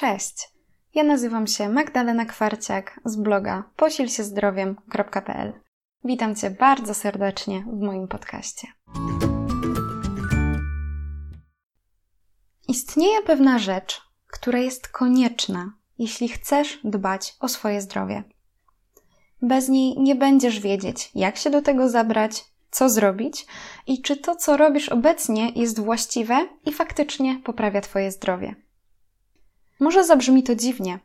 Cześć! Ja nazywam się Magdalena Kwarciak z bloga posilsiezdrowiem.pl. Witam Cię bardzo serdecznie w moim podcaście. Istnieje pewna rzecz, która jest konieczna, jeśli chcesz dbać o swoje zdrowie. Bez niej nie będziesz wiedzieć, jak się do tego zabrać, co zrobić i czy to, co robisz obecnie, jest właściwe i faktycznie poprawia Twoje zdrowie. Może zabrzmi to dziwnie,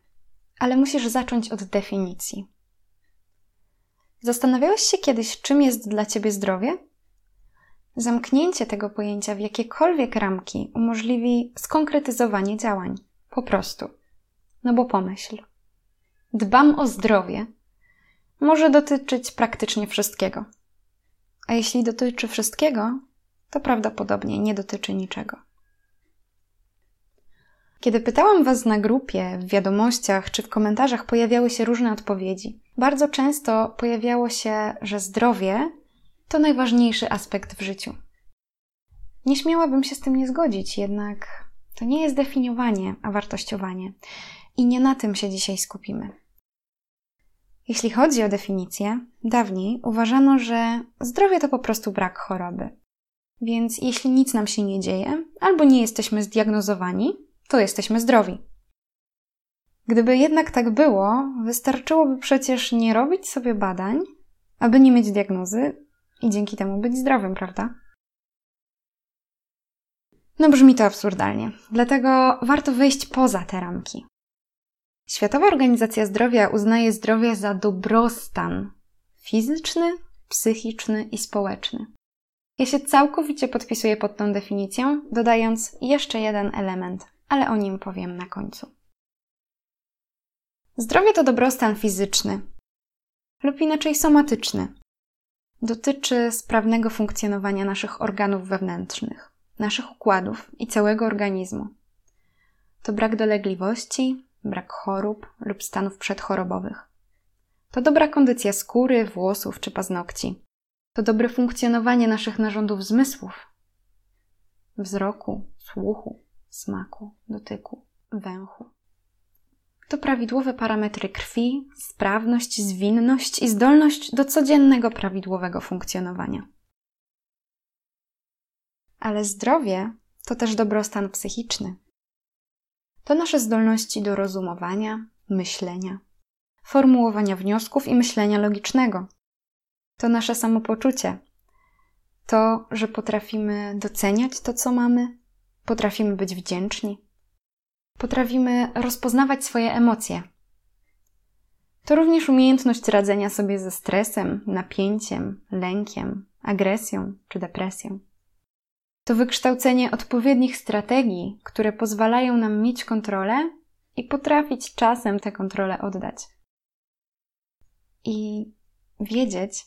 ale musisz zacząć od definicji. Zastanawiałeś się kiedyś, czym jest dla ciebie zdrowie? Zamknięcie tego pojęcia w jakiekolwiek ramki umożliwi skonkretyzowanie działań. Po prostu. No bo pomyśl. Dbam o zdrowie może dotyczyć praktycznie wszystkiego. A jeśli dotyczy wszystkiego, to prawdopodobnie nie dotyczy niczego. Kiedy pytałam Was na grupie, w wiadomościach czy w komentarzach, pojawiały się różne odpowiedzi. Bardzo często pojawiało się, że zdrowie to najważniejszy aspekt w życiu. Nie śmiałabym się z tym nie zgodzić, jednak to nie jest definiowanie, a wartościowanie. I nie na tym się dzisiaj skupimy. Jeśli chodzi o definicję, dawniej uważano, że zdrowie to po prostu brak choroby. Więc jeśli nic nam się nie dzieje, albo nie jesteśmy zdiagnozowani, to jesteśmy zdrowi. Gdyby jednak tak było, wystarczyłoby przecież nie robić sobie badań, aby nie mieć diagnozy i dzięki temu być zdrowym, prawda? No brzmi to absurdalnie, dlatego warto wyjść poza te ramki. Światowa Organizacja Zdrowia uznaje zdrowie za dobrostan fizyczny, psychiczny i społeczny. Ja się całkowicie podpisuję pod tą definicją, dodając jeszcze jeden element ale o nim powiem na końcu. Zdrowie to dobrostan fizyczny lub inaczej somatyczny. Dotyczy sprawnego funkcjonowania naszych organów wewnętrznych, naszych układów i całego organizmu. To brak dolegliwości, brak chorób lub stanów przedchorobowych. To dobra kondycja skóry, włosów czy paznokci. To dobre funkcjonowanie naszych narządów zmysłów, wzroku, słuchu, smaku, dotyku, węchu. To prawidłowe parametry krwi, sprawność, zwinność i zdolność do codziennego prawidłowego funkcjonowania. Ale zdrowie to też dobrostan psychiczny. To nasze zdolności do rozumowania, myślenia, formułowania wniosków i myślenia logicznego. To nasze samopoczucie. To, że potrafimy doceniać to, co mamy, Potrafimy być wdzięczni. Potrafimy rozpoznawać swoje emocje. To również umiejętność radzenia sobie ze stresem, napięciem, lękiem, agresją czy depresją. To wykształcenie odpowiednich strategii, które pozwalają nam mieć kontrolę i potrafić czasem tę kontrolę oddać. I wiedzieć,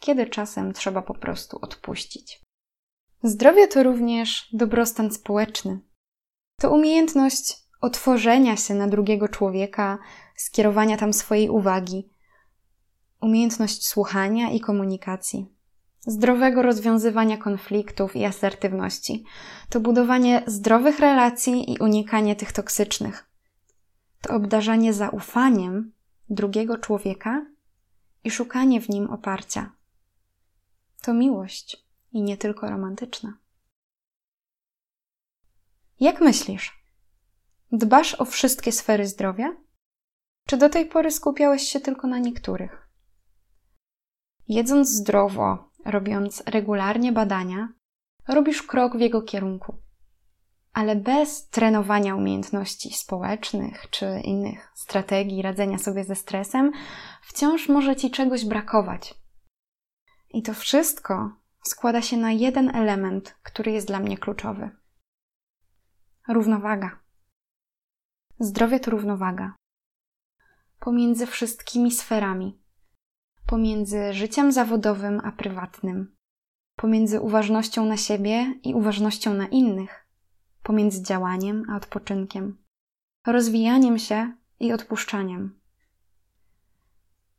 kiedy czasem trzeba po prostu odpuścić. Zdrowie to również dobrostan społeczny. To umiejętność otworzenia się na drugiego człowieka, skierowania tam swojej uwagi, umiejętność słuchania i komunikacji, zdrowego rozwiązywania konfliktów i asertywności. To budowanie zdrowych relacji i unikanie tych toksycznych. To obdarzanie zaufaniem drugiego człowieka i szukanie w nim oparcia. To miłość i nie tylko romantyczna. Jak myślisz? Dbasz o wszystkie sfery zdrowia? Czy do tej pory skupiałeś się tylko na niektórych? Jedząc zdrowo, robiąc regularnie badania, robisz krok w jego kierunku. Ale bez trenowania umiejętności społecznych czy innych strategii radzenia sobie ze stresem, wciąż może ci czegoś brakować. I to wszystko składa się na jeden element, który jest dla mnie kluczowy. Równowaga. Zdrowie to równowaga. Pomiędzy wszystkimi sferami. Pomiędzy życiem zawodowym a prywatnym. Pomiędzy uważnością na siebie i uważnością na innych. Pomiędzy działaniem a odpoczynkiem. Rozwijaniem się i odpuszczaniem.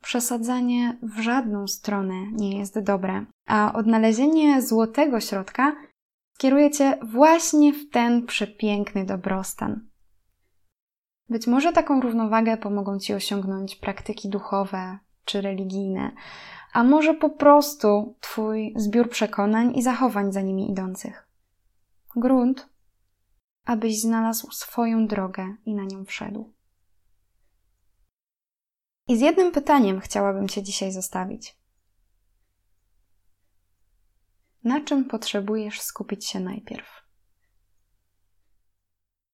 Przesadzanie w żadną stronę nie jest dobre, a odnalezienie złotego środka kieruje cię właśnie w ten przepiękny dobrostan. Być może taką równowagę pomogą Ci osiągnąć praktyki duchowe czy religijne, a może po prostu Twój zbiór przekonań i zachowań za nimi idących. Grunt, abyś znalazł swoją drogę i na nią wszedł. I z jednym pytaniem chciałabym Cię dzisiaj zostawić. Na czym potrzebujesz skupić się najpierw?